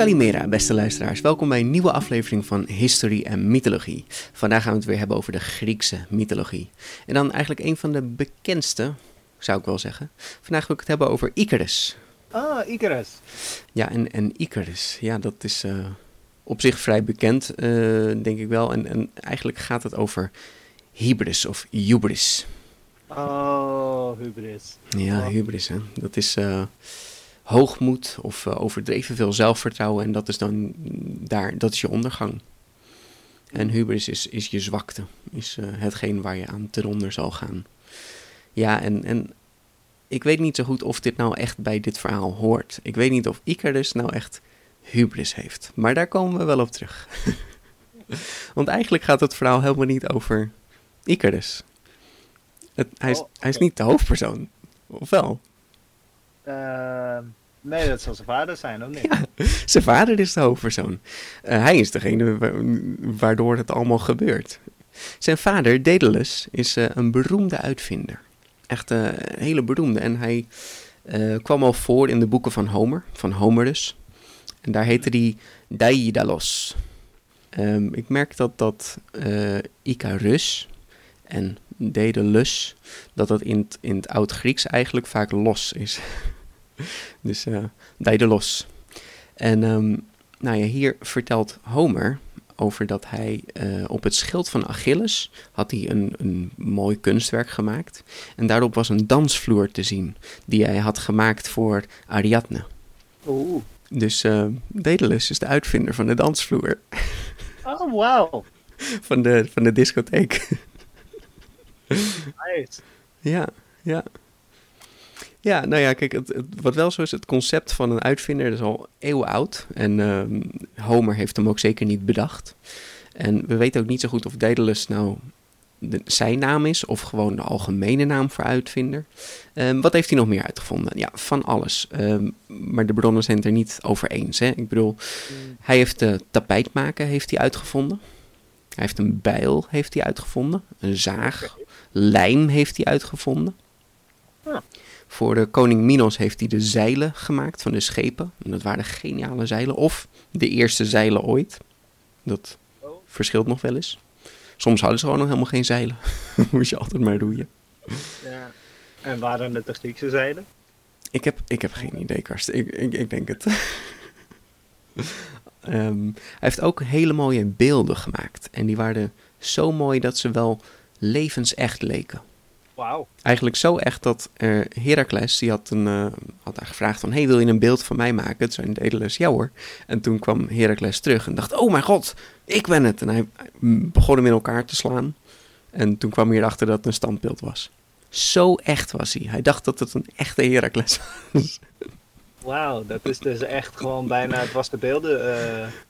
Kalimera, beste luisteraars. Welkom bij een nieuwe aflevering van History en Mythologie. Vandaag gaan we het weer hebben over de Griekse mythologie. En dan eigenlijk een van de bekendste, zou ik wel zeggen. Vandaag wil ik het hebben over Icarus. Ah, Icarus. Ja, en, en Icarus, ja, dat is uh, op zich vrij bekend, uh, denk ik wel. En, en eigenlijk gaat het over hybris of hubris. Oh, hubris. Ja, Oh. hubris, hè. Dat is... uh, hoogmoed of uh, overdreven veel zelfvertrouwen. En dat is dan daar, dat is je ondergang. En hubris is, is je zwakte, is uh, hetgeen waar je aan ten onder zal gaan. Ja, en, en ik weet niet zo goed of dit nou echt bij dit verhaal hoort. Ik weet niet of Icarus nou echt hubris heeft. Maar daar komen we wel op terug. Want eigenlijk gaat het verhaal helemaal niet over Icarus. Het, hij, is, Oh, hij is niet de hoofdpersoon, of wel? Uh, nee, dat zal zijn vader zijn, of niet? Ja, zijn vader is de hoofdpersoon. Uh, hij is degene wa waardoor het allemaal gebeurt. Zijn vader, Daedalus, is uh, een beroemde uitvinder. Echt uh, een hele beroemde. En hij kwam al voor in de boeken van Homer, van Homer dus. En daar heette hij Daedalus. Um, ik merk dat dat Icarus en Daedalus, dat dat in in het Oud-Grieks eigenlijk vaak los is. dus uh, Daedalus. En um, nou ja, hier vertelt Homer over dat hij uh, op het schild van Achilles had hij een, een mooi kunstwerk gemaakt. En daarop was een dansvloer te zien die hij had gemaakt voor Ariadne. Oeh. Dus uh, Daedalus is de uitvinder van de dansvloer. Oh, wauw. van, de, van de discotheek. nice. Ja, ja. Ja, nou ja, kijk, het, het, wat wel zo is, het concept van een uitvinder is al eeuwen oud. En uh, Homer heeft hem ook zeker niet bedacht. En we weten ook niet zo goed of Daedalus nou de, zijn naam is of gewoon de algemene naam voor uitvinder. Um, wat heeft hij nog meer uitgevonden? Ja, van alles. Um, maar de bronnen zijn het er niet over eens. Hè? Ik bedoel, mm. hij heeft de tapijt maken heeft hij uitgevonden. Hij heeft een bijl heeft hij uitgevonden. Een zaag. Lijm heeft hij uitgevonden. Ja. Voor de koning Minos heeft hij de zeilen gemaakt van de schepen. En dat waren geniale zeilen. Of de eerste zeilen ooit. Dat verschilt nog wel eens. Soms hadden ze gewoon nog helemaal geen zeilen. Moest je altijd maar roeien. Ja. En waren het de Griekse zeilen? Ik heb, ik heb geen idee, Karsten. Ik, ik, ik denk het. um, hij heeft ook hele mooie beelden gemaakt. En die waren zo mooi dat ze wel levensecht leken. Wauw. Eigenlijk zo echt dat uh, Heracles, die had, een, uh, had haar gevraagd van... hey, wil je een beeld van mij maken? Het zijn Daedalus, ja hoor. En toen kwam Heracles terug en dacht, oh mijn god, ik ben het. En hij begon hem in elkaar te slaan. En toen kwam hij erachter dat het een standbeeld was. Zo echt was hij. Hij dacht dat het een echte Heracles was. Wauw, dat is dus echt gewoon bijna, het was de beelden.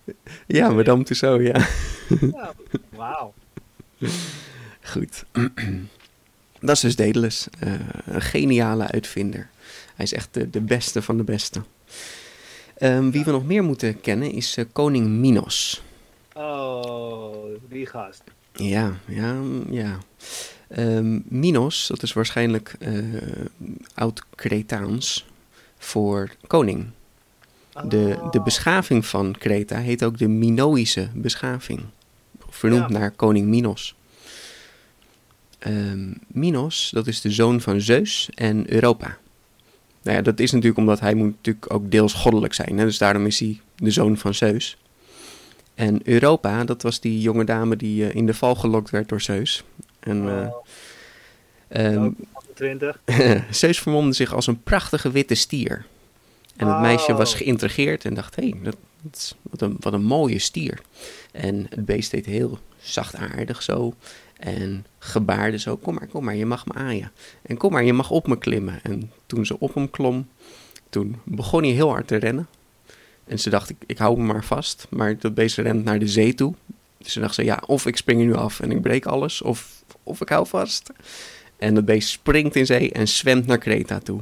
Uh... Ja, Madame Tussauds, ja. ja Wauw. Goed. Dat is dus Daedalus, uh, een geniale uitvinder. Hij is echt de, de beste van de beste. Um, wie we nog meer moeten kennen is uh, koning Minos. Oh, die gast. Ja, ja, ja. Um, Minos, dat is waarschijnlijk uh, oud-Cretaans voor koning. De, de Oh. beschaving van Kreta heet ook de Minoïsche beschaving. Vernoemd Ja. naar koning Minos. Ehm, Minos, dat is de zoon van Zeus en Europa. Nou ja, dat is natuurlijk omdat hij moet natuurlijk ook deels goddelijk zijn. Hè? Dus daarom is hij de zoon van Zeus. En Europa, dat was die jonge dame die eh, in de val gelokt werd door Zeus. En eh, ehm, ook 20. Zeus vermomde zich als een prachtige witte stier. En het meisje was geïntrigeerd en dacht, hé, hey, dat, wat, een, wat een mooie stier. En het beest deed heel zachtaardig zo. En gebaarde zo, kom maar, kom maar, je mag me aaien. En kom maar, je mag op me klimmen. En toen ze op hem klom, toen begon hij heel hard te rennen. En ze dacht, ik, ik hou hem maar vast. Maar dat beest rent naar de zee toe. Dus ze dacht ze, ja, of ik spring er nu af en ik breek alles, of, of ik hou vast. En het beest springt in zee en zwemt naar Kreta toe.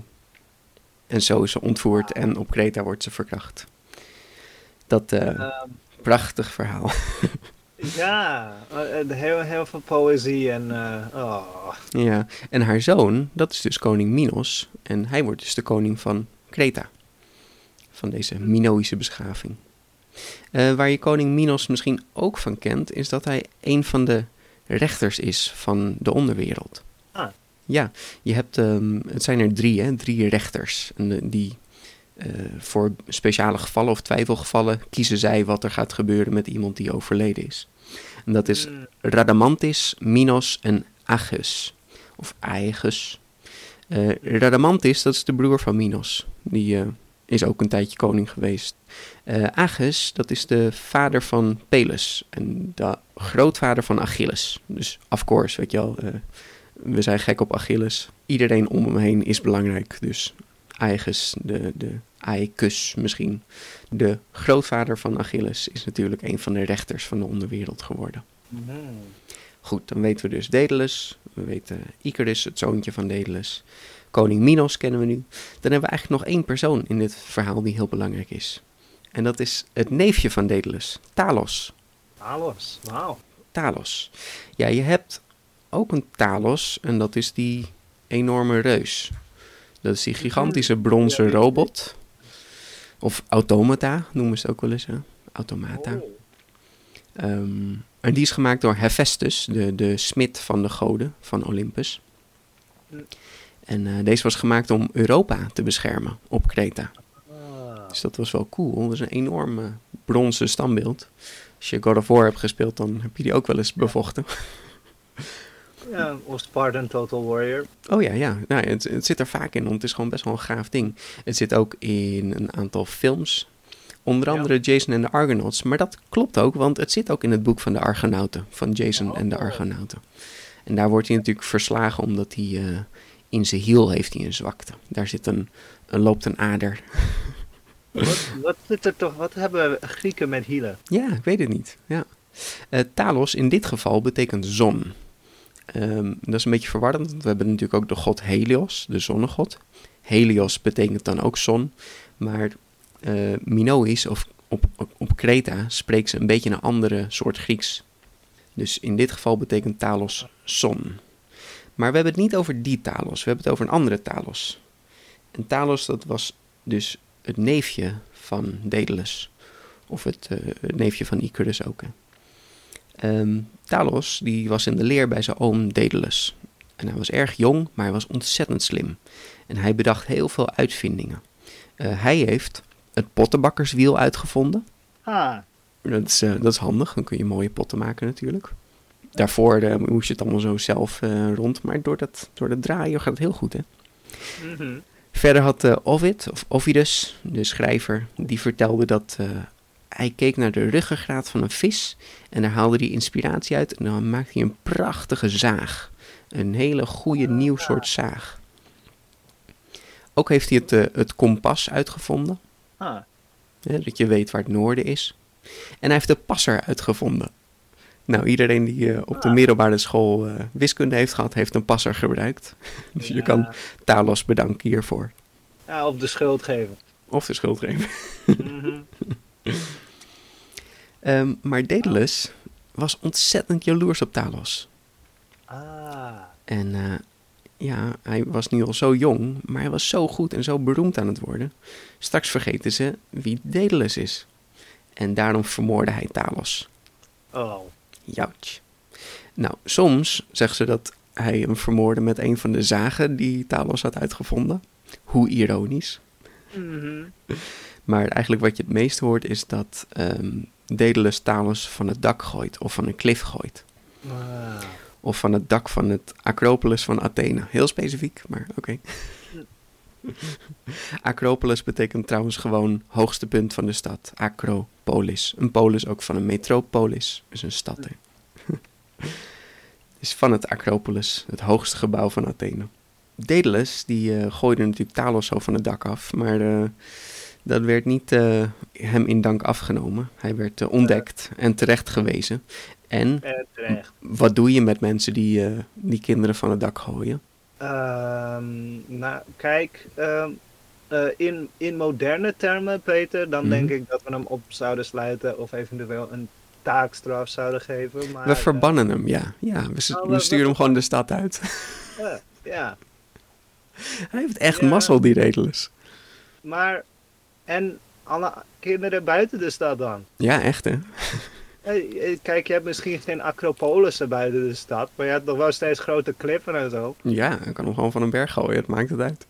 En zo is ze ontvoerd en op Kreta wordt ze verkracht. Dat eh, Ehm, prachtig verhaal. ja, eh, heel, heel veel poëzie en... eh, oh. ja. En haar zoon, dat is dus koning Minos. En hij wordt dus de koning van Kreta. Van deze Minoïsche beschaving. Eh, waar je koning Minos misschien ook van kent, is dat hij een van de rechters is van de onderwereld. Ah. Ja, je hebt, ehm, het zijn er drie, hè, drie rechters. En de- die voor speciale gevallen of twijfelgevallen kiezen zij wat er gaat gebeuren met iemand die overleden is. En dat is Mm, Radamantis, Minos en Aegus. Of Aegus. Eh, Radamantis, dat is de broer van Minos. Die eh, is ook een tijdje koning geweest. Eh Aegus, dat is de vader van Pelus. En de grootvader van Achilles. Dus of course, weet je wel. eh, we zijn gek op Achilles. Iedereen om hem heen is belangrijk. Dus Aegus, de, de Aecus misschien. De grootvader van Achilles is natuurlijk een van de rechters van de onderwereld geworden. mhm. Goed, dan weten we dus Daedalus. We weten Icarus, het zoontje van Daedalus. Koning Minos kennen we nu. Dan hebben we eigenlijk nog één persoon in dit verhaal die heel belangrijk is. En dat is het neefje van Daedalus, Talos. Alles, wauw. Talos. Ja, je hebt ook een Talos en dat is die enorme reus. Dat is die gigantische bronzen robot. Of automata noemen ze het ook wel eens. Hè? Automata. Oh. Ehm, en die is gemaakt door Hephaestus, de, de smid van de goden van Olympus. Hm. En eh, deze was gemaakt om Europa te beschermen op Kreta. Ah. Dus dat was wel cool. Dat is een enorm eh, bronzen standbeeld. Als je God of War hebt gespeeld, dan heb je die ook wel eens bevochten. Ja, of Spartan Total Warrior. Oh ja, ja. Nou, het, het zit er vaak in, want het is gewoon best wel een gaaf ding. Het zit ook in een aantal films. Onder Ja. andere Jason en de Argonauts. Maar dat klopt ook, want het zit ook in het boek van de Argonauten. Van Jason en de Oh. Argonauten. En daar wordt hij natuurlijk verslagen omdat hij eh, in zijn hiel heeft hij een zwakte. Daar zit een, een loopt een ader. Wat, wat zit er toch, wat hebben Grieken met hielen? Ja, ik weet het niet. Ja. Eh, Talos in dit geval betekent zon. Ehm, dat is een beetje verwarrend, want we hebben natuurlijk ook de god Helios, de zonnegod. Helios betekent dan ook zon, maar eh Minoïs of op, op, Kreta spreekt ze een beetje een andere soort Grieks. Dus in dit geval betekent Talos zon. Maar we hebben het niet over die Talos, we hebben het over een andere Talos. En Talos, dat was dus het neefje van Daedalus. Of het, eh, neefje van Icarus ook. Ehm, Talos die was in de leer bij zijn oom Daedalus. En hij was erg jong, maar hij was ontzettend slim. En hij bedacht heel veel uitvindingen. Eh, hij heeft het pottenbakkerswiel uitgevonden. Ah, Dat is, eh, dat is handig, dan kun je mooie potten maken natuurlijk. Daarvoor eh, moest je het allemaal zo zelf rond, maar door dat, door dat draaien gaat het heel goed hè. mhm. Verder had Ovid, of Ovidus, de schrijver, die vertelde dat hij keek naar de ruggengraat van een vis en daar haalde hij inspiratie uit en dan maakte hij een prachtige zaag. Een hele goede nieuw soort zaag. Ook heeft hij het, eh, het kompas uitgevonden, ah. dat je weet waar het noorden is. En hij heeft de passer uitgevonden. Nou, iedereen die eh, op de Ah. middelbare school eh, wiskunde heeft gehad, heeft een passer gebruikt. Dus je kan Talos bedanken hiervoor. Ja, op de schuld geven. Of de schuld geven. Mhm. Ehm, maar Daedalus was ontzettend jaloers op Talos. Ah, En eh, ja, hij was nu al zo jong, maar hij was zo goed en zo beroemd aan het worden. Straks vergeten ze wie Daedalus is. En daarom vermoordde hij Talos. Oh. Jouch. Nou, soms zeggen ze dat hij hem vermoordde met een van de zagen die Talos had uitgevonden. Hoe ironisch. Mhm. Maar eigenlijk wat je het meest hoort is dat ehm Daedalus Talos van het dak gooit of van een klif gooit. Ah. Of van het dak van het Acropolis van Athene. Heel specifiek, maar oké. Acropolis betekent trouwens gewoon hoogste punt van de stad. Acropolis. Een polis ook van een metropolis. Dus een stad. hè. is van het Acropolis, het hoogste gebouw van Athene. Daedalus, die eh, gooide natuurlijk Talos zo van het dak af, maar eh, dat werd niet eh, hem in dank afgenomen. Hij werd eh, ontdekt en terecht gewezen. En terecht. wat doe je met mensen die, eh, die kinderen van het dak gooien? Ehm, nou, kijk, ehm, eh, in, in moderne termen, Peter, dan Mhm. denk ik dat we hem op zouden sluiten of eventueel een taakstraf zouden geven. Maar, we verbannen hem, ja. ja we, we sturen hem gewoon de stad uit. ja, Hij heeft echt Ja. mazzel, die Daedalus. maar en alle kinderen buiten de stad dan? Ja, echt hè. Kijk, je hebt misschien geen acropolissen buiten de stad, maar je hebt nog wel steeds grote klippen en zo. Ja, hij kan hem gewoon van een berg gooien, het maakt het uit.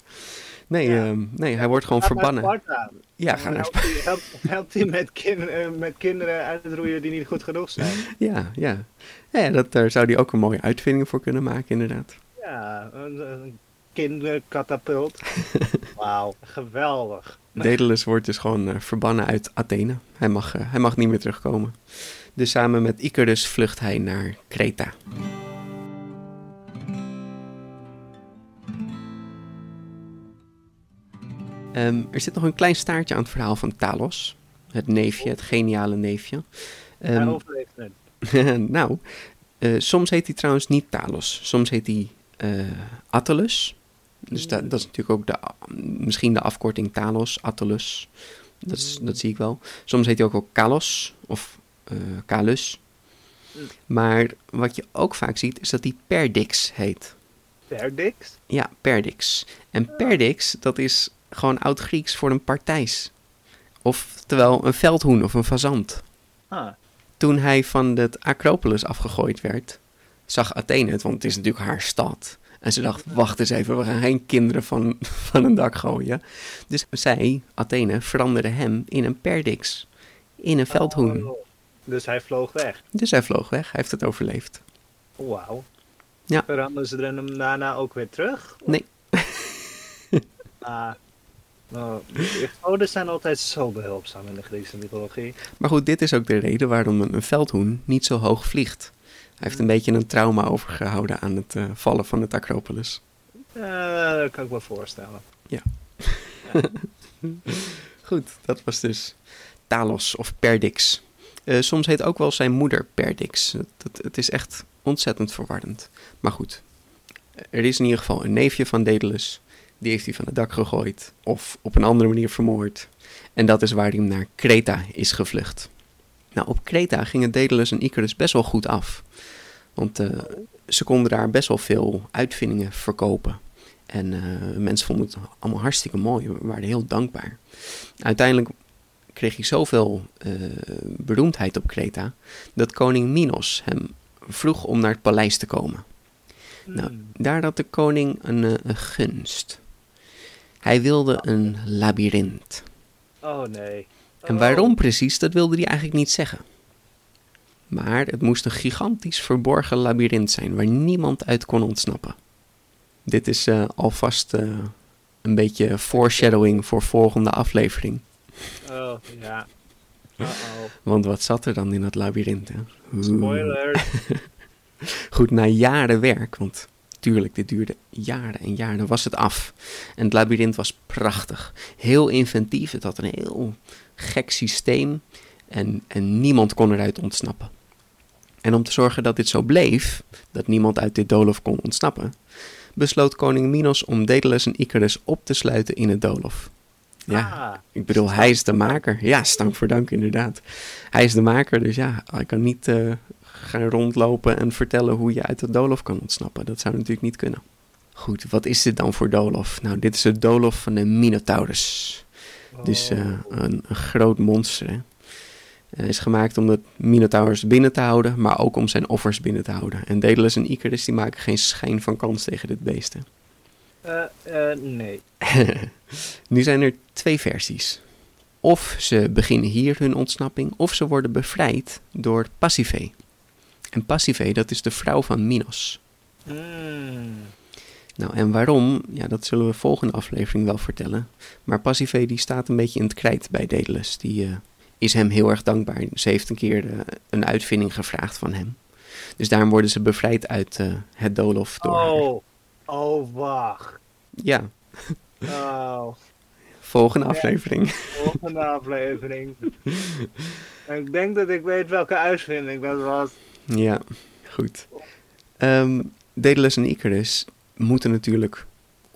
Nee, Ja. ehm, nee hij wordt gewoon Ga naar verbannen. Sparta. Ja, ga naar helpt hij- helpt, helpt hij met, eh, met kinderen uitroeien die niet goed genoeg zijn. Ja, ja. ja dat, daar zou hij ook een mooie uitvinding voor kunnen maken, inderdaad. Ja, een, een kinderkatapult. Wauw, geweldig. Daedalus wordt dus gewoon eh, verbannen uit Athene. Hij mag, eh, hij mag niet meer terugkomen. Dus samen met Icarus vlucht hij naar Kreta. Ehm, er zit nog een klein staartje aan het verhaal van Talos. Het neefje, het geniale neefje. Hij Ehm, overleeft het. nou, eh, soms heet hij trouwens niet Talos. Soms heet hij eh Attalus. Dus da- dat is natuurlijk ook de, misschien de afkorting Talos, Attalus. Dat, is, dat zie ik wel. Soms heet hij ook wel Kalos of eh Kalus. Maar wat je ook vaak ziet, is dat hij Perdix heet. Perdix? Ja, Perdix. En Perdix, dat is gewoon oud-Grieks voor een partijs. Oftewel een veldhoen of een fazant. Ah, Toen hij van het Acropolis afgegooid werd, zag Athene het, want het is natuurlijk haar stad. En ze dacht, wacht eens even, we gaan geen kinderen van, van een dak gooien. Dus zij, Athene, veranderde hem in een perdix, in een veldhoen. Oh, dus hij vloog weg. Dus hij vloog weg, hij heeft het overleefd. Wauw. Ja. Veranderen ze er hem daarna ook weer terug? Nee. Ah. Oh, de goden zijn altijd zo behulpzaam in de Griekse mythologie. Maar goed, dit is ook de reden waarom een veldhoen niet zo hoog vliegt. Hij heeft een beetje een trauma overgehouden aan het eh, vallen van het Acropolis. Eh, dat kan ik me voorstellen. Goed, dat was dus Talos of Perdix. Eh, soms heet ook wel zijn moeder Perdix. Het, het, het is echt ontzettend verwarrend. Maar goed, er is in ieder geval een neefje van Daedalus. Die heeft hij van het dak gegooid of op een andere manier vermoord. En dat is waar hij naar Kreta is gevlucht. Nou, op Kreta gingen Daedalus en Icarus best wel goed af. Want eh, ze konden daar best wel veel uitvindingen verkopen. En eh, mensen vonden het allemaal hartstikke mooi. We waren heel dankbaar. Uiteindelijk kreeg hij zoveel eh, beroemdheid op Kreta dat koning Minos hem vroeg om naar het paleis te komen. Nou, Hmm. daar had de koning een, een gunst. Hij wilde een labyrint. Oh nee. En waarom precies, dat wilde hij eigenlijk niet zeggen. Maar het moest een gigantisch verborgen labyrint zijn waar niemand uit kon ontsnappen. Dit is eh, alvast eh, een beetje foreshadowing voor volgende aflevering. Oh, ja. Uh-oh. Want wat zat er dan in dat labyrint? Hè? Spoiler. Goed, na jaren werk, want tuurlijk, dit duurde jaren en jaren, was het af. En het labyrint was prachtig. Heel inventief, het had een heel gek systeem en, en niemand kon eruit ontsnappen. En om te zorgen dat dit zo bleef, dat niemand uit dit doolhof kon ontsnappen, besloot koning Minos om Daedalus en Icarus op te sluiten in het doolhof. Ja, Ah, ik bedoel, hij is de maker. Ja, stank voor dank inderdaad. Hij is de maker, dus ja, hij kan niet eh, gaan rondlopen en vertellen hoe je uit het doolhof kan ontsnappen. Dat zou natuurlijk niet kunnen. Goed, wat is dit dan voor doolhof? Nou, dit is het doolhof van de Minotaurus. Dus uh, een, een, groot monster. Hè? Hij is gemaakt om de Minotaurus binnen te houden, maar ook om zijn offers binnen te houden. En Daedalus en Icarus die maken geen schijn van kans tegen dit beest. Uh, uh, nee. nu zijn er twee versies. Of ze beginnen hier hun ontsnapping, of ze worden bevrijd door Pasiphae. En Pasiphae, dat is de vrouw van Minos. Mm. Nou, en waarom? Ja, dat zullen we volgende aflevering wel vertellen. Maar Pasiphae die staat een beetje in het krijt bij Daedalus. Die uh, is hem heel erg dankbaar. Ze heeft een keer uh, een uitvinding gevraagd van hem. Dus daarom worden ze bevrijd uit uh, het doolhof door Oh, oh wacht. Ja. Oh. Volgende aflevering. Volgende aflevering. ik denk dat ik weet welke uitvinding dat was. Ja, goed. Um, Daedalus en Icarus moeten natuurlijk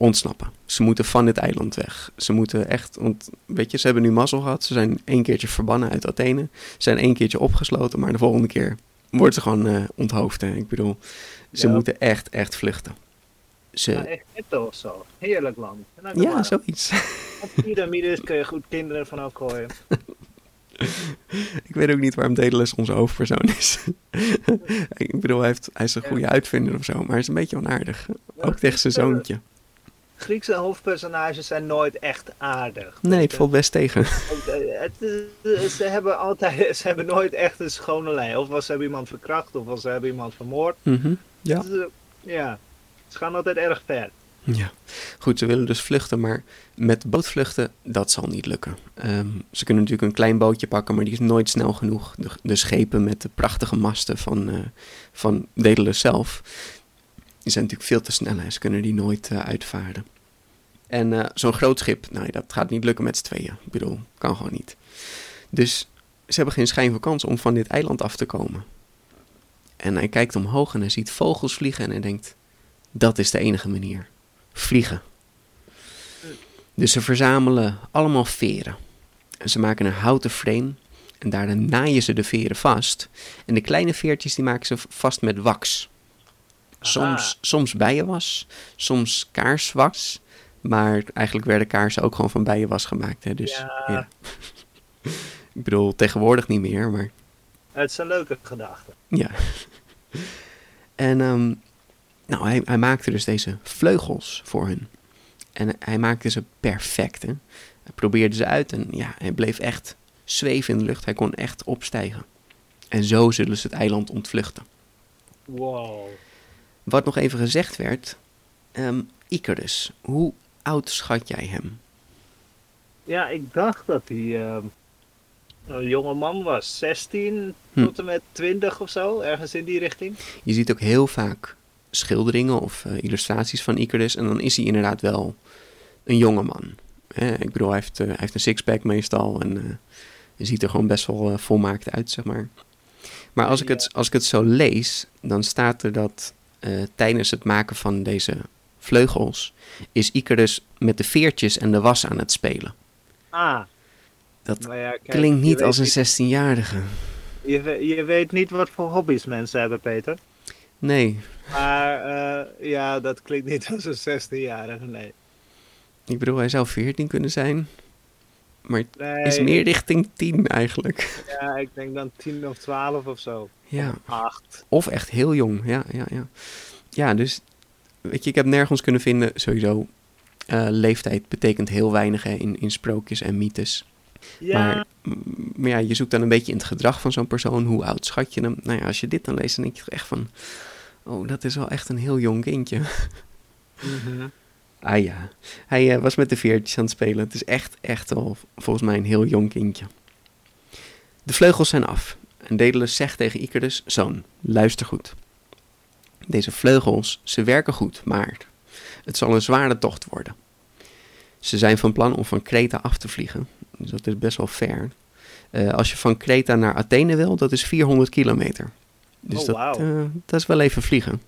ontsnappen. Ze moeten van dit eiland weg. Ze moeten echt, want weet je, ze hebben nu mazzel gehad. Ze zijn één keertje verbannen uit Athene. Ze zijn één keertje opgesloten, maar de volgende keer worden ze gewoon uh, onthoofd. Hè? Ik bedoel, ze Ja. moeten echt, echt vluchten. Ze, Ja, echt netto of zo. Heerlijk land. Ja, maar zoiets. Op piramides kun je goed kinderen van gooien. Ik weet ook niet waarom Daedalus onze hoofdpersoon is. ik bedoel, hij, heeft, hij is een goede uitvinder of zo, maar hij is een beetje onaardig. Ook tegen zijn zoontje. Griekse hoofdpersonages zijn nooit echt aardig. Nee, het valt best tegen. Het is- ze hebben altijd, ze hebben nooit echt een schone lijn. Of was ze hebben iemand verkracht, of was ze hebben iemand vermoord. Mhm, Ja. Het is, eh, ja, ze gaan altijd erg ver. Ja, goed, ze willen dus vluchten, maar met bootvluchten, dat zal niet lukken. Ehm, ze kunnen natuurlijk een klein bootje pakken, maar die is nooit snel genoeg. De, de schepen met de prachtige masten van, eh van Daedalus zelf, die zijn natuurlijk veel te snel en ze kunnen die nooit eh, uitvaren. En eh, zo'n groot schip, nou, dat gaat niet lukken met z'n tweeën. Ik bedoel, kan gewoon niet. Dus ze hebben geen schijn van kans om van dit eiland af te komen. En hij kijkt omhoog en hij ziet vogels vliegen en hij denkt, dat is de enige manier vliegen. Dus ze verzamelen allemaal veren. En ze maken een houten frame. En daarna naaien ze de veren vast. En de kleine veertjes die maken ze vast met wax. Soms, soms bijenwas, soms kaarswas. Maar eigenlijk werden kaarsen ook gewoon van bijenwas gemaakt. Hè? Dus, Ja. ja. Ik bedoel, tegenwoordig niet meer, maar Het een leuke gedachte. ja. En ehm, nou, hij, hij maakte dus deze vleugels voor hun. En hij maakte ze perfect. Hè? Hij probeerde ze uit en ja, hij bleef echt zweven in de lucht. Hij kon echt opstijgen. En zo zullen ze het eiland ontvluchten. Wow. Wat nog even gezegd werd, ehm Icarus, hoe oud schat jij hem? Ja, ik dacht dat hij ehm, een jonge man was. 16 Hm. tot en met 20 of zo. Ergens in die richting. Je ziet ook heel vaak schilderingen of eh, illustraties van Icarus. En dan is hij inderdaad wel een jonge man. Ik bedoel, hij heeft, eh, hij heeft een sixpack meestal. En eh, hij ziet er gewoon best wel volmaakt uit, zeg maar. Maar als ik, het, als ik het zo lees, dan staat er dat tijdens het maken van deze vleugels... is Icarus met de veertjes en de was aan het spelen. Ah. Dat ja, kijk, Klinkt niet als een 16-jarige. Je, je weet niet wat voor hobby's mensen hebben, Peter. Nee, Maar eh, ja, dat klinkt niet als een 16-jarige, nee. ik bedoel, hij zou 14 kunnen zijn. Maar het nee. is meer richting 10 eigenlijk. Ja, ik denk dan 10 of 12 of zo. Ja, 8. of echt heel jong. Ja, ja, ja. Ja, dus weet je, ik heb nergens kunnen vinden, sowieso. eh, leeftijd betekent heel weinig hè, in, in sprookjes en mythes. Ja, Maar, mm, maar ja, je zoekt dan een beetje in het gedrag van zo'n persoon. Hoe oud schat je hem? Nou ja, als je dit dan leest, dan denk je toch echt van... Oh, dat is wel echt een heel jong kindje. mhm. Ah ja, hij eh, was met de veertjes aan het spelen. Het is echt, echt wel volgens mij een heel jong kindje. De vleugels zijn af. En Daedalus zegt tegen Icarus, zoon, luister goed. Deze vleugels, ze werken goed, maar het zal een zware tocht worden. Ze zijn van plan om van Kreta af te vliegen. Dus dat is best wel ver. Eh, als je van Kreta naar Athene wil, dat is 400 kilometer. Dus Oh, dat, wauw. eh, dat is wel even vliegen.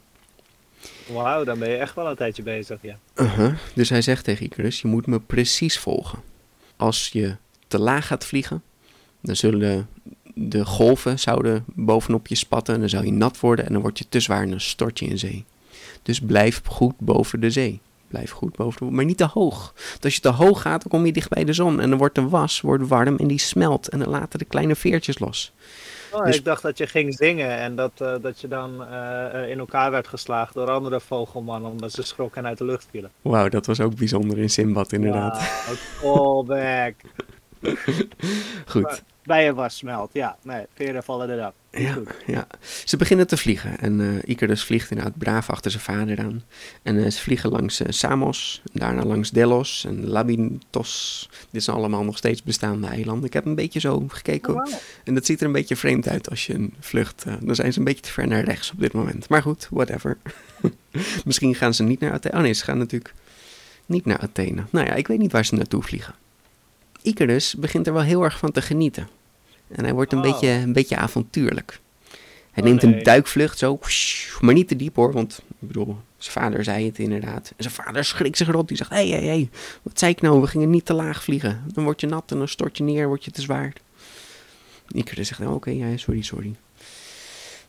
Wauw, dan ben je echt wel een tijdje bezig, ja. Uh-huh. Dus hij zegt tegen Icarus, je moet me precies volgen. Als je te laag gaat vliegen, dan zullen de golven zouden bovenop je spatten. En dan zou je nat worden en dan word je te zwaar en dan stort je in zee. Dus blijf goed boven de zee. Blijf goed boven de maar niet te hoog. Want als je te hoog gaat, dan kom je dicht bij de zon. En dan wordt de was wordt warm en die smelt. En dan laten de kleine veertjes los. Oh, Dus- Ik dacht dat je ging zingen en dat, eh, dat je dan eh, eh, in elkaar werd geslagen door andere vogelmannen omdat ze schrokken en uit de lucht vielen. Wauw, dat was ook bijzonder in Simbad inderdaad. Wow, callback. Goed. Bijen was smelt, ja. Nee, veren vallen eraf. Ja, ja. Ze beginnen te vliegen en eh Icarus vliegt inderdaad braaf achter zijn vader aan. En eh, ze vliegen langs eh, Samos, daarna langs Delos en Labintos. Dit zijn allemaal nog steeds bestaande eilanden. Ik heb een beetje zo gekeken Oh, en dat ziet er een beetje vreemd uit als je een vlucht. dan zijn ze een beetje te ver naar rechts op dit moment. Maar goed, whatever. Misschien gaan ze niet naar Athene. Oh nee, ze gaan natuurlijk niet naar Athene. Nou ja, ik weet niet waar ze naartoe vliegen. Icarus begint er wel heel erg van te genieten. En hij wordt een, Oh. beetje, een beetje avontuurlijk. Hij Oh, neemt nee. een duikvlucht zo, maar niet te diep hoor, want ik bedoel, zijn vader zei het inderdaad. En zijn vader schrikt zich rot, die zegt, hé, hé, hé, wat zei ik nou, we gingen niet te laag vliegen. Dan word je nat en dan stort je neer, word je te zwaar. Icarus zegt, oké, ja, sorry, sorry.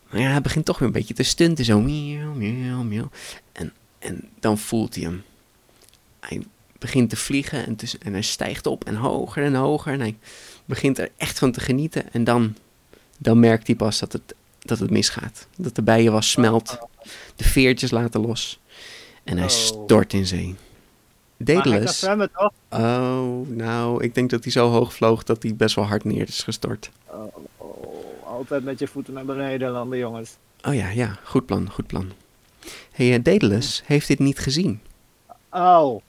Maar ja, hij begint toch weer een beetje te stunten, zo, miauw, miauw, miauw. En, en dan voelt hij hem. Hij begint te vliegen en, en hij stijgt op en hoger en hoger. En hij begint er echt van te genieten. En dan, dan merkt hij pas dat het, dat het misgaat. Dat de bijenwas smelt, de veertjes laten los. En hij Oh. stort in zee. Daedalus. zwemmen toch? Oh, nou, ik denk dat hij zo hoog vloog dat hij best wel hard neer is gestort. Oh, oh, altijd met je voeten naar beneden landen, jongens. Oh ja, ja, goed plan, goed plan. Hey, Daedalus heeft dit niet gezien. Oh,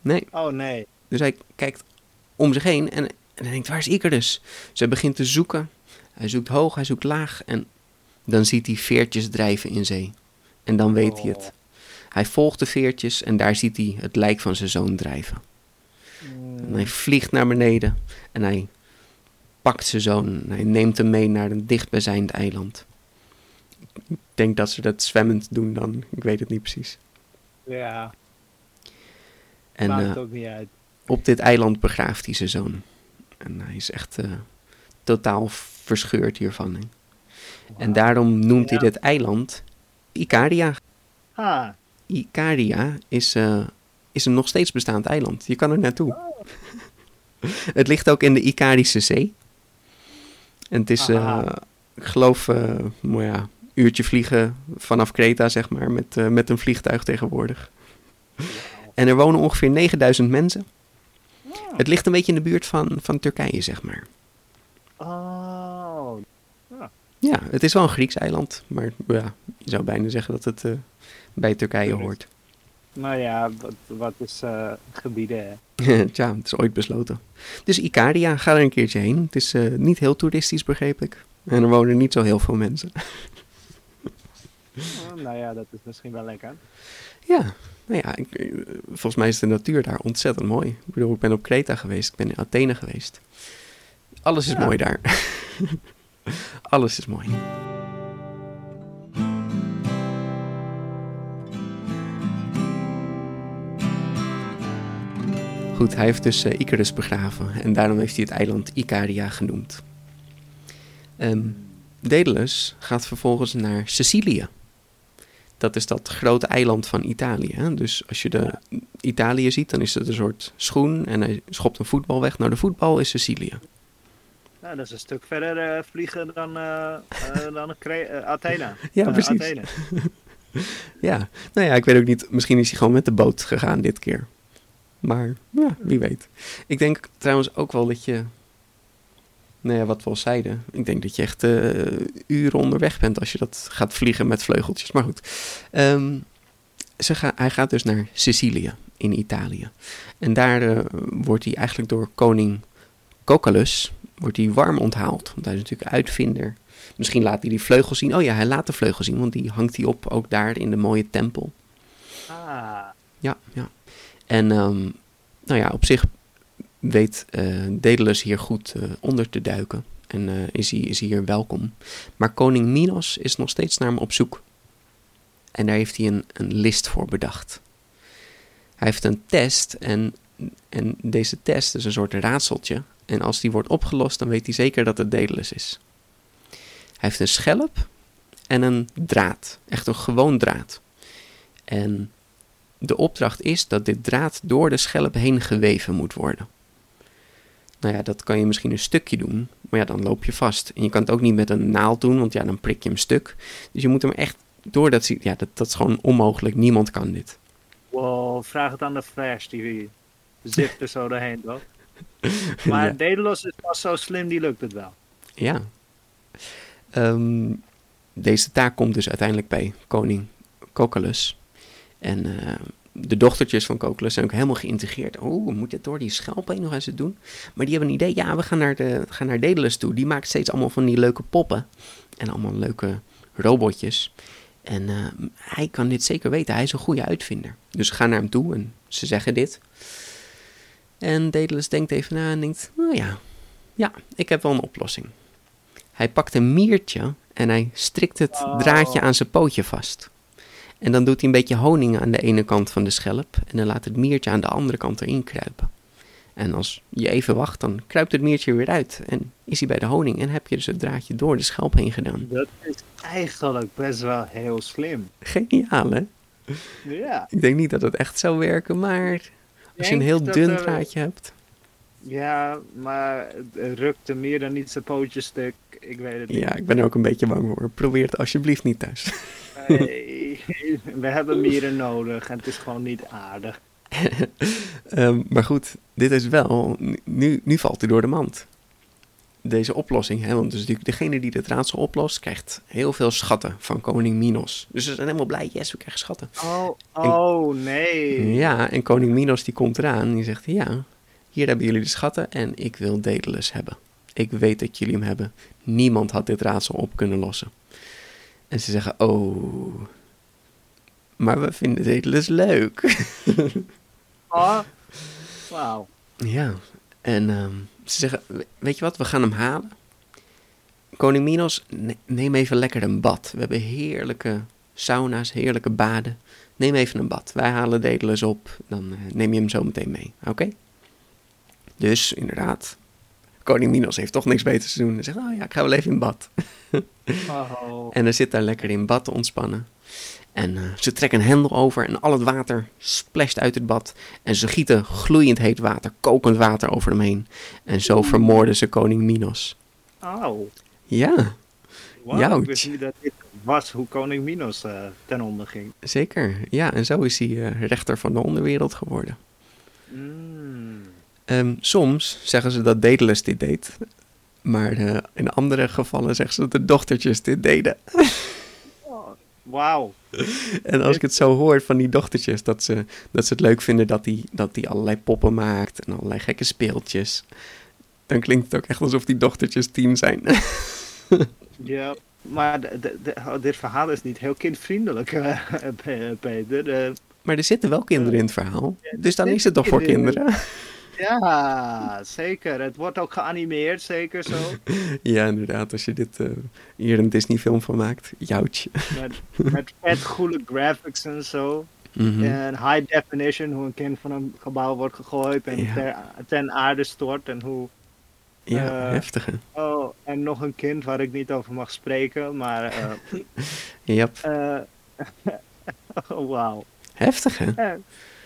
Nee, oh nee. dus hij kijkt om zich heen en, en hij denkt, waar is Icarus? Dus hij begint te zoeken. Hij zoekt hoog, hij zoekt laag en dan ziet hij veertjes drijven in zee. En dan weet hij het. Hij volgt de veertjes en daar ziet hij het lijk van zijn zoon drijven. En hij vliegt naar beneden en hij pakt zijn zoon en hij neemt hem mee naar een dichtbijzijnd eiland. Ik denk dat ze dat zwemmend doen dan, ik weet het niet precies. Ja, En maakt eh, ook niet uit. op dit eiland begraaft hij zijn zoon. En hij is echt eh, totaal verscheurd hiervan. hè. En daarom noemt hij dit eiland Icaria. Ah, Icaria is, eh, is een nog steeds bestaand eiland. Je kan er naartoe. het ligt ook in de Icarische Zee. En het is, ik geloof, nou ja, uurtje vliegen vanaf Kreta, zeg maar, met, met een vliegtuig tegenwoordig. En er wonen ongeveer 9000 mensen. Het ligt een beetje in de buurt van, van Turkije, zeg maar. oh. Ja, het is wel een Grieks eiland, maar ja, je zou bijna zeggen dat het eh, bij Turkije hoort. Nou ja, wat, wat is eh, gebieden? Tja, het is ooit besloten. Dus Icaria, ga er een keertje heen. Het is eh, niet heel toeristisch, begreep ik. En er wonen niet zo heel veel mensen. Oh, nou ja, dat is misschien wel lekker. ja, nou ja, ik, eh, volgens mij is de natuur daar ontzettend mooi. Ik bedoel, ik ben op Kreta geweest, ik ben in Athene geweest. Alles is Ja. mooi daar. Alles is mooi. Goed, hij heeft dus eh, Icarus begraven en daarom heeft hij het eiland Icaria genoemd. Ehm Daedalus gaat vervolgens naar Sicilië. Dat is dat grote eiland van Italië. Hè? Dus als je de Italië ziet, dan is het een soort schoen en hij schopt een voetbal weg. Nou, de voetbal is Sicilië. Nou, dat is een stuk verder eh, vliegen dan, eh eh, dan Athene. Ja, precies. Athene. Ja, nou ja, ik weet ook niet. Misschien is hij gewoon met de boot gegaan dit keer. Maar ja, wie weet. Ik denk trouwens ook wel dat je. Nou ja, wat we al zeiden. Ik denk dat je echt eh, uren onderweg bent als je dat gaat vliegen met vleugeltjes. Maar goed. Ehm, ze ga, hij gaat dus naar Sicilië in Italië. En daar eh, wordt hij eigenlijk door koning Cocalus wordt hij warm onthaald. Want hij is natuurlijk uitvinder. Misschien laat hij die vleugel zien. Oh ja, hij laat de vleugel zien, want die hangt hij op ook daar in de mooie tempel. Ah, Ja, ja. En ehm, nou ja, op zich weet Daedalus hier goed eh, onder te duiken. En eh, is, hij, is hier welkom. Maar koning Minos is nog steeds naar hem op zoek. En daar heeft hij een, een list voor bedacht. Hij heeft een test en, en deze test is een soort raadseltje. En als die wordt opgelost, dan weet hij zeker dat het Daedalus is. Hij heeft een schelp en een draad. Echt een gewoon draad. En de opdracht is dat dit draad door de schelp heen geweven moet worden. Nou ja, dat kan je misschien een stukje doen, maar ja, dan loop je vast. En je kan het ook niet met een naald doen, want ja, dan prik je hem stuk. Dus je moet hem echt door dat... Ja, dat, dat is gewoon onmogelijk. Niemand kan dit. Wow, vraag het aan de Flash, die zipt er zo doorheen, toch? Maar Ja. Daedalus is pas zo slim, die lukt het wel. Ja. Ehm, deze taak komt dus uiteindelijk bij koning Cocalus. En eh, de dochtertjes van Cocalus zijn ook helemaal geïntegreerd. Oh, we moeten door die schelp heen nog eens het doen. Maar die hebben een idee. Ja, we gaan naar, de, gaan naar Daedalus toe. Die maakt steeds allemaal van die leuke poppen. En allemaal leuke robotjes. En eh, hij kan dit zeker weten. Hij is een goede uitvinder. Dus ze gaan naar hem toe en ze zeggen dit. En Daedalus denkt even na en denkt... Nou ja, ja, ik heb wel een oplossing. Hij pakt een miertje en hij strikt het Oh. draadje aan zijn pootje vast. En dan doet hij een beetje honing aan de ene kant van de schelp. En dan laat het miertje aan de andere kant erin kruipen. En als je even wacht, dan kruipt het miertje weer uit. En is hij bij de honing en heb je dus het draadje door de schelp heen gedaan. Dat is eigenlijk best wel heel slim. Geniaal, hè? Ja. Ik denk niet dat het echt zou werken, maar als je een heel dun er- draadje hebt. Ja, maar het rukte meer dan niet zijn pootje stuk. Ik weet het niet. Ja, ik ben er ook een beetje bang voor. Probeer het alsjeblieft niet thuis. Nee, we hebben mieren nodig en het is gewoon niet aardig. Ehm, maar goed, dit is wel. Nu, nu valt hij door de mand. Deze oplossing, hè, want dus degene die dit raadsel oplost, krijgt heel veel schatten van koning Minos. Dus ze zijn helemaal blij, yes, we krijgen schatten. Oh, oh nee. Ja, en koning Minos die komt eraan en die zegt, ja, hier hebben jullie de schatten en ik wil Daedalus hebben. Ik weet dat jullie hem hebben. Niemand had dit raadsel op kunnen lossen. En ze zeggen, oh, maar we vinden Daedalus leuk. Oh, wauw. Ja, en ehm, ze zeggen, "We- weet je wat, we gaan hem halen. Koning Minos, ne- neem even lekker een bad. We hebben heerlijke sauna's, heerlijke baden. Neem even een bad. Wij halen Daedalus op, dan eh, neem je hem zo meteen mee, oké? Dus, inderdaad, koning Minos heeft toch niks beters te doen. Hij zegt, oh ja, ik ga wel even in bad. Oh. En hij zit daar lekker in bad te ontspannen. En eh, ze trekken een hendel over en al het water splasht uit het bad. En ze gieten gloeiend heet water, kokend water over hem heen. En zo vermoorden ze koning Minos. Oh. Ja, Jouwtje. ik wist niet dat dit was hoe koning Minos eh, ten onder ging. zeker. Ja, en zo is hij eh, rechter van de onderwereld geworden. Mm. Ehm, soms zeggen ze dat Daedalus dit deed. Maar in andere gevallen zeggen ze dat de dochtertjes dit deden. Wauw. En als ik het zo hoor van die dochtertjes, dat ze, dat ze het leuk vinden dat hij dat die allerlei poppen maakt en allerlei gekke speeltjes, dan klinkt het ook echt alsof die dochtertjes tien zijn. Ja, maar de, de, de- oh, dit verhaal is niet heel kindvriendelijk, eh, Pe- Peter. Eh, maar er zitten wel kinderen in het verhaal, dus dan is het toch voor kinderen. Ja, zeker. Het wordt ook geanimeerd, zeker zo. Ja, inderdaad, als je dit eh, hier een Disney-film van maakt, joutje. Met, met vet goede graphics en zo. Mhm. En high definition, hoe een kind van een gebouw wordt gegooid en Ja. ter, ten aarde stort. En hoe. Ja, eh, heftige. Oh, en nog een kind waar ik niet over mag spreken, maar. Jap, eh, oh, wauw. heftig hè? En,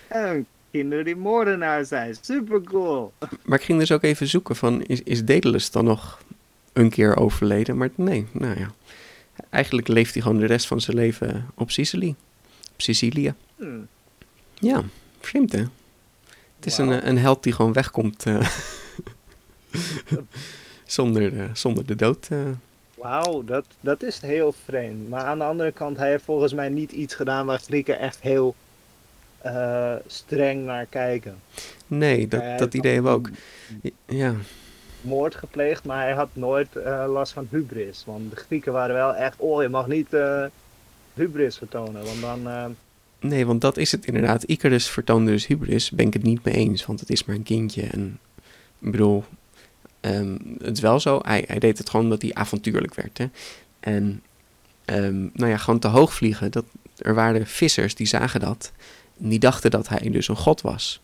en kinderen die moordenaar zijn. Super cool. Maar ik ging dus ook even zoeken van, is, is Daedalus dan nog een keer overleden? Maar nee, nou ja. Eigenlijk leeft hij gewoon de rest van zijn leven op Sicilië. Op Sicilië. Hm. Ja, vreemd hè? Het is een, een held die gewoon wegkomt eh, zonder, zonder de dood. eh. Wauw, dat, dat is heel vreemd. Maar aan de andere kant, hij heeft volgens mij niet iets gedaan waar Grieken echt heel eh, streng naar kijken. Nee, dat, Hij dat idee hebben we ook. Ja, Moord gepleegd, maar hij had nooit eh, last van hubris. Want de Grieken waren wel echt, oh je mag niet eh, hubris vertonen, want dan... nee, want dat is het inderdaad. Icarus vertoonde dus hubris, ben ik het niet mee eens, want het is maar een kindje. En ik bedoel, ehm, het is wel zo, hij, hij deed het gewoon omdat hij avontuurlijk werd. Hè? En ehm, nou ja, gewoon te hoog vliegen, dat, er waren vissers die zagen dat. Die dachten dat hij dus een god was.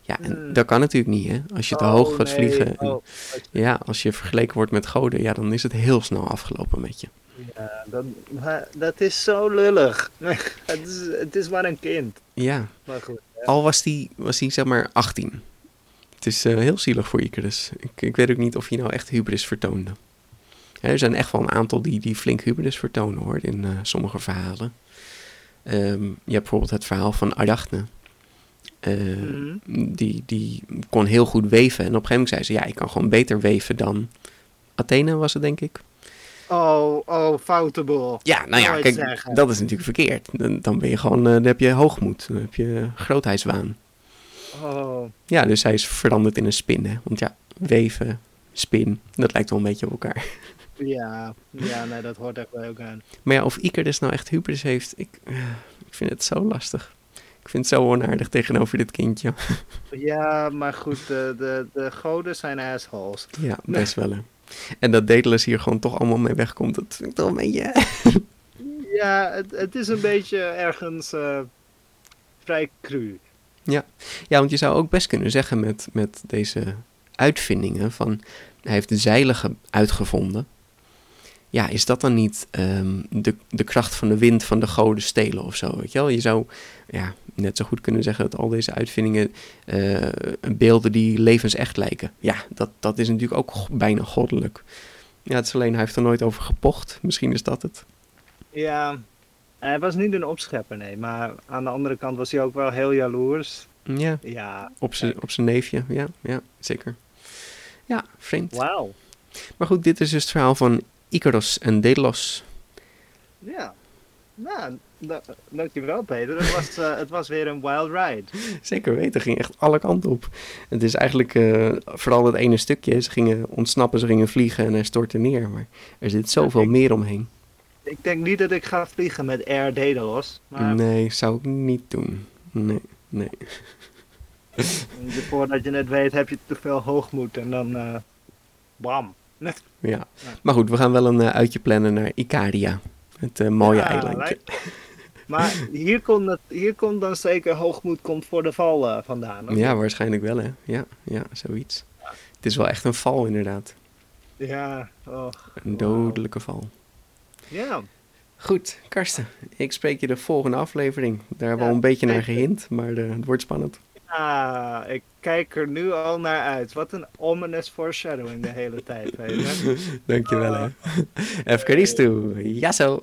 Ja, en Hmm. dat kan natuurlijk niet, hè? Als je te oh, hoog gaat nee, vliegen. en- oh, Ja, als je vergeleken wordt met goden, ja, dan is het heel snel afgelopen met je. Ja, dat, dat is zo lullig. het, is, het is maar een kind. Ja, Maar goed. ja. al was die, was die zeg maar 18. Het is eh, heel zielig voor Icarus. Ik, ik weet ook niet of hij nou echt hubris vertoonde. Er zijn echt wel een aantal die, die flink hubris vertonen hoor, in eh, sommige verhalen. Ehm, je hebt bijvoorbeeld het verhaal van Arachne. Eh, Mhm. die, die kon heel goed weven. En op een gegeven moment zei ze, ja, ik kan gewoon beter weven dan Athene was het denk ik. Oh, oh, foute boel. Ja, nou ja, kijk, zeggen. dat is natuurlijk verkeerd. Dan, dan ben je gewoon, eh, dan heb je hoogmoed, dan heb je grootheidswaan. Oh, Ja, dus hij is veranderd in een spin, hè. Want ja, weven, spin, dat lijkt wel een beetje op elkaar. Ja. Ja, nee, dat hoort echt wel ook aan. Maar ja, of Icarus nou echt hubris heeft, ik, eh, ik vind het zo lastig. Ik vind het zo onaardig tegenover dit kindje. Ja, maar goed, de, de, de goden zijn assholes. Ja, best wel, hè. En dat Daedalus hier gewoon toch allemaal mee wegkomt, dat vind ik toch een beetje... Ja, het, het is een beetje ergens eh, vrij cru. Ja, want je zou ook best kunnen zeggen met, met deze uitvindingen van hij heeft de zeilen ge- uitgevonden. Ja, is dat dan niet ehm, de, de kracht van de wind van de goden stelen of zo? Weet je wel? Je zou ja, net zo goed kunnen zeggen dat al deze uitvindingen eh, beelden die levensecht lijken. Ja, dat, dat is natuurlijk ook bijna goddelijk. Ja, het is alleen, hij heeft er nooit over gepocht. Misschien is dat het. Ja, hij was niet een opschepper, nee. Maar aan de andere kant was hij ook wel heel jaloers. Ja, Ja, op zijn op zijn neefje. Ja, ja, zeker. Ja, vreemd. wauw. Maar goed, dit is dus het verhaal van Icaros en Delos. Ja, nou, da dankjewel Peter. Het was, eh, het was weer een wild ride. Zeker weten, ging echt alle kanten op. Het is eigenlijk eh, vooral dat ene stukje. Ze gingen ontsnappen, ze gingen vliegen en hij stortte neer. Maar er zit zoveel ik- meer omheen. Ik denk niet dat ik ga vliegen met Air Daedalus. Maar Nee, zou ik niet doen. Nee, nee. voordat je het weet heb je te veel hoogmoed en dan... eh bam. Ja. Maar goed, we gaan wel een eh, uitje plannen naar Icaria. Het eh, mooie Ja, eilandje. Maar hier komt, het, hier komt dan zeker hoogmoed komt voor de val eh, vandaan. of Ja, waarschijnlijk wel hè. Ja, ja, zoiets. Het is wel echt een val inderdaad. Ja, oh, Een dodelijke val. Ja, Goed, Karsten. Ik spreek je de volgende aflevering. Daar hebben we Ja, al een beetje naar gehint, maar het wordt spannend. Ah, ik kijk er nu al naar uit. Wat een ominous foreshadowing de hele tijd. Dankjewel hè. Evkaristo. Ja zo.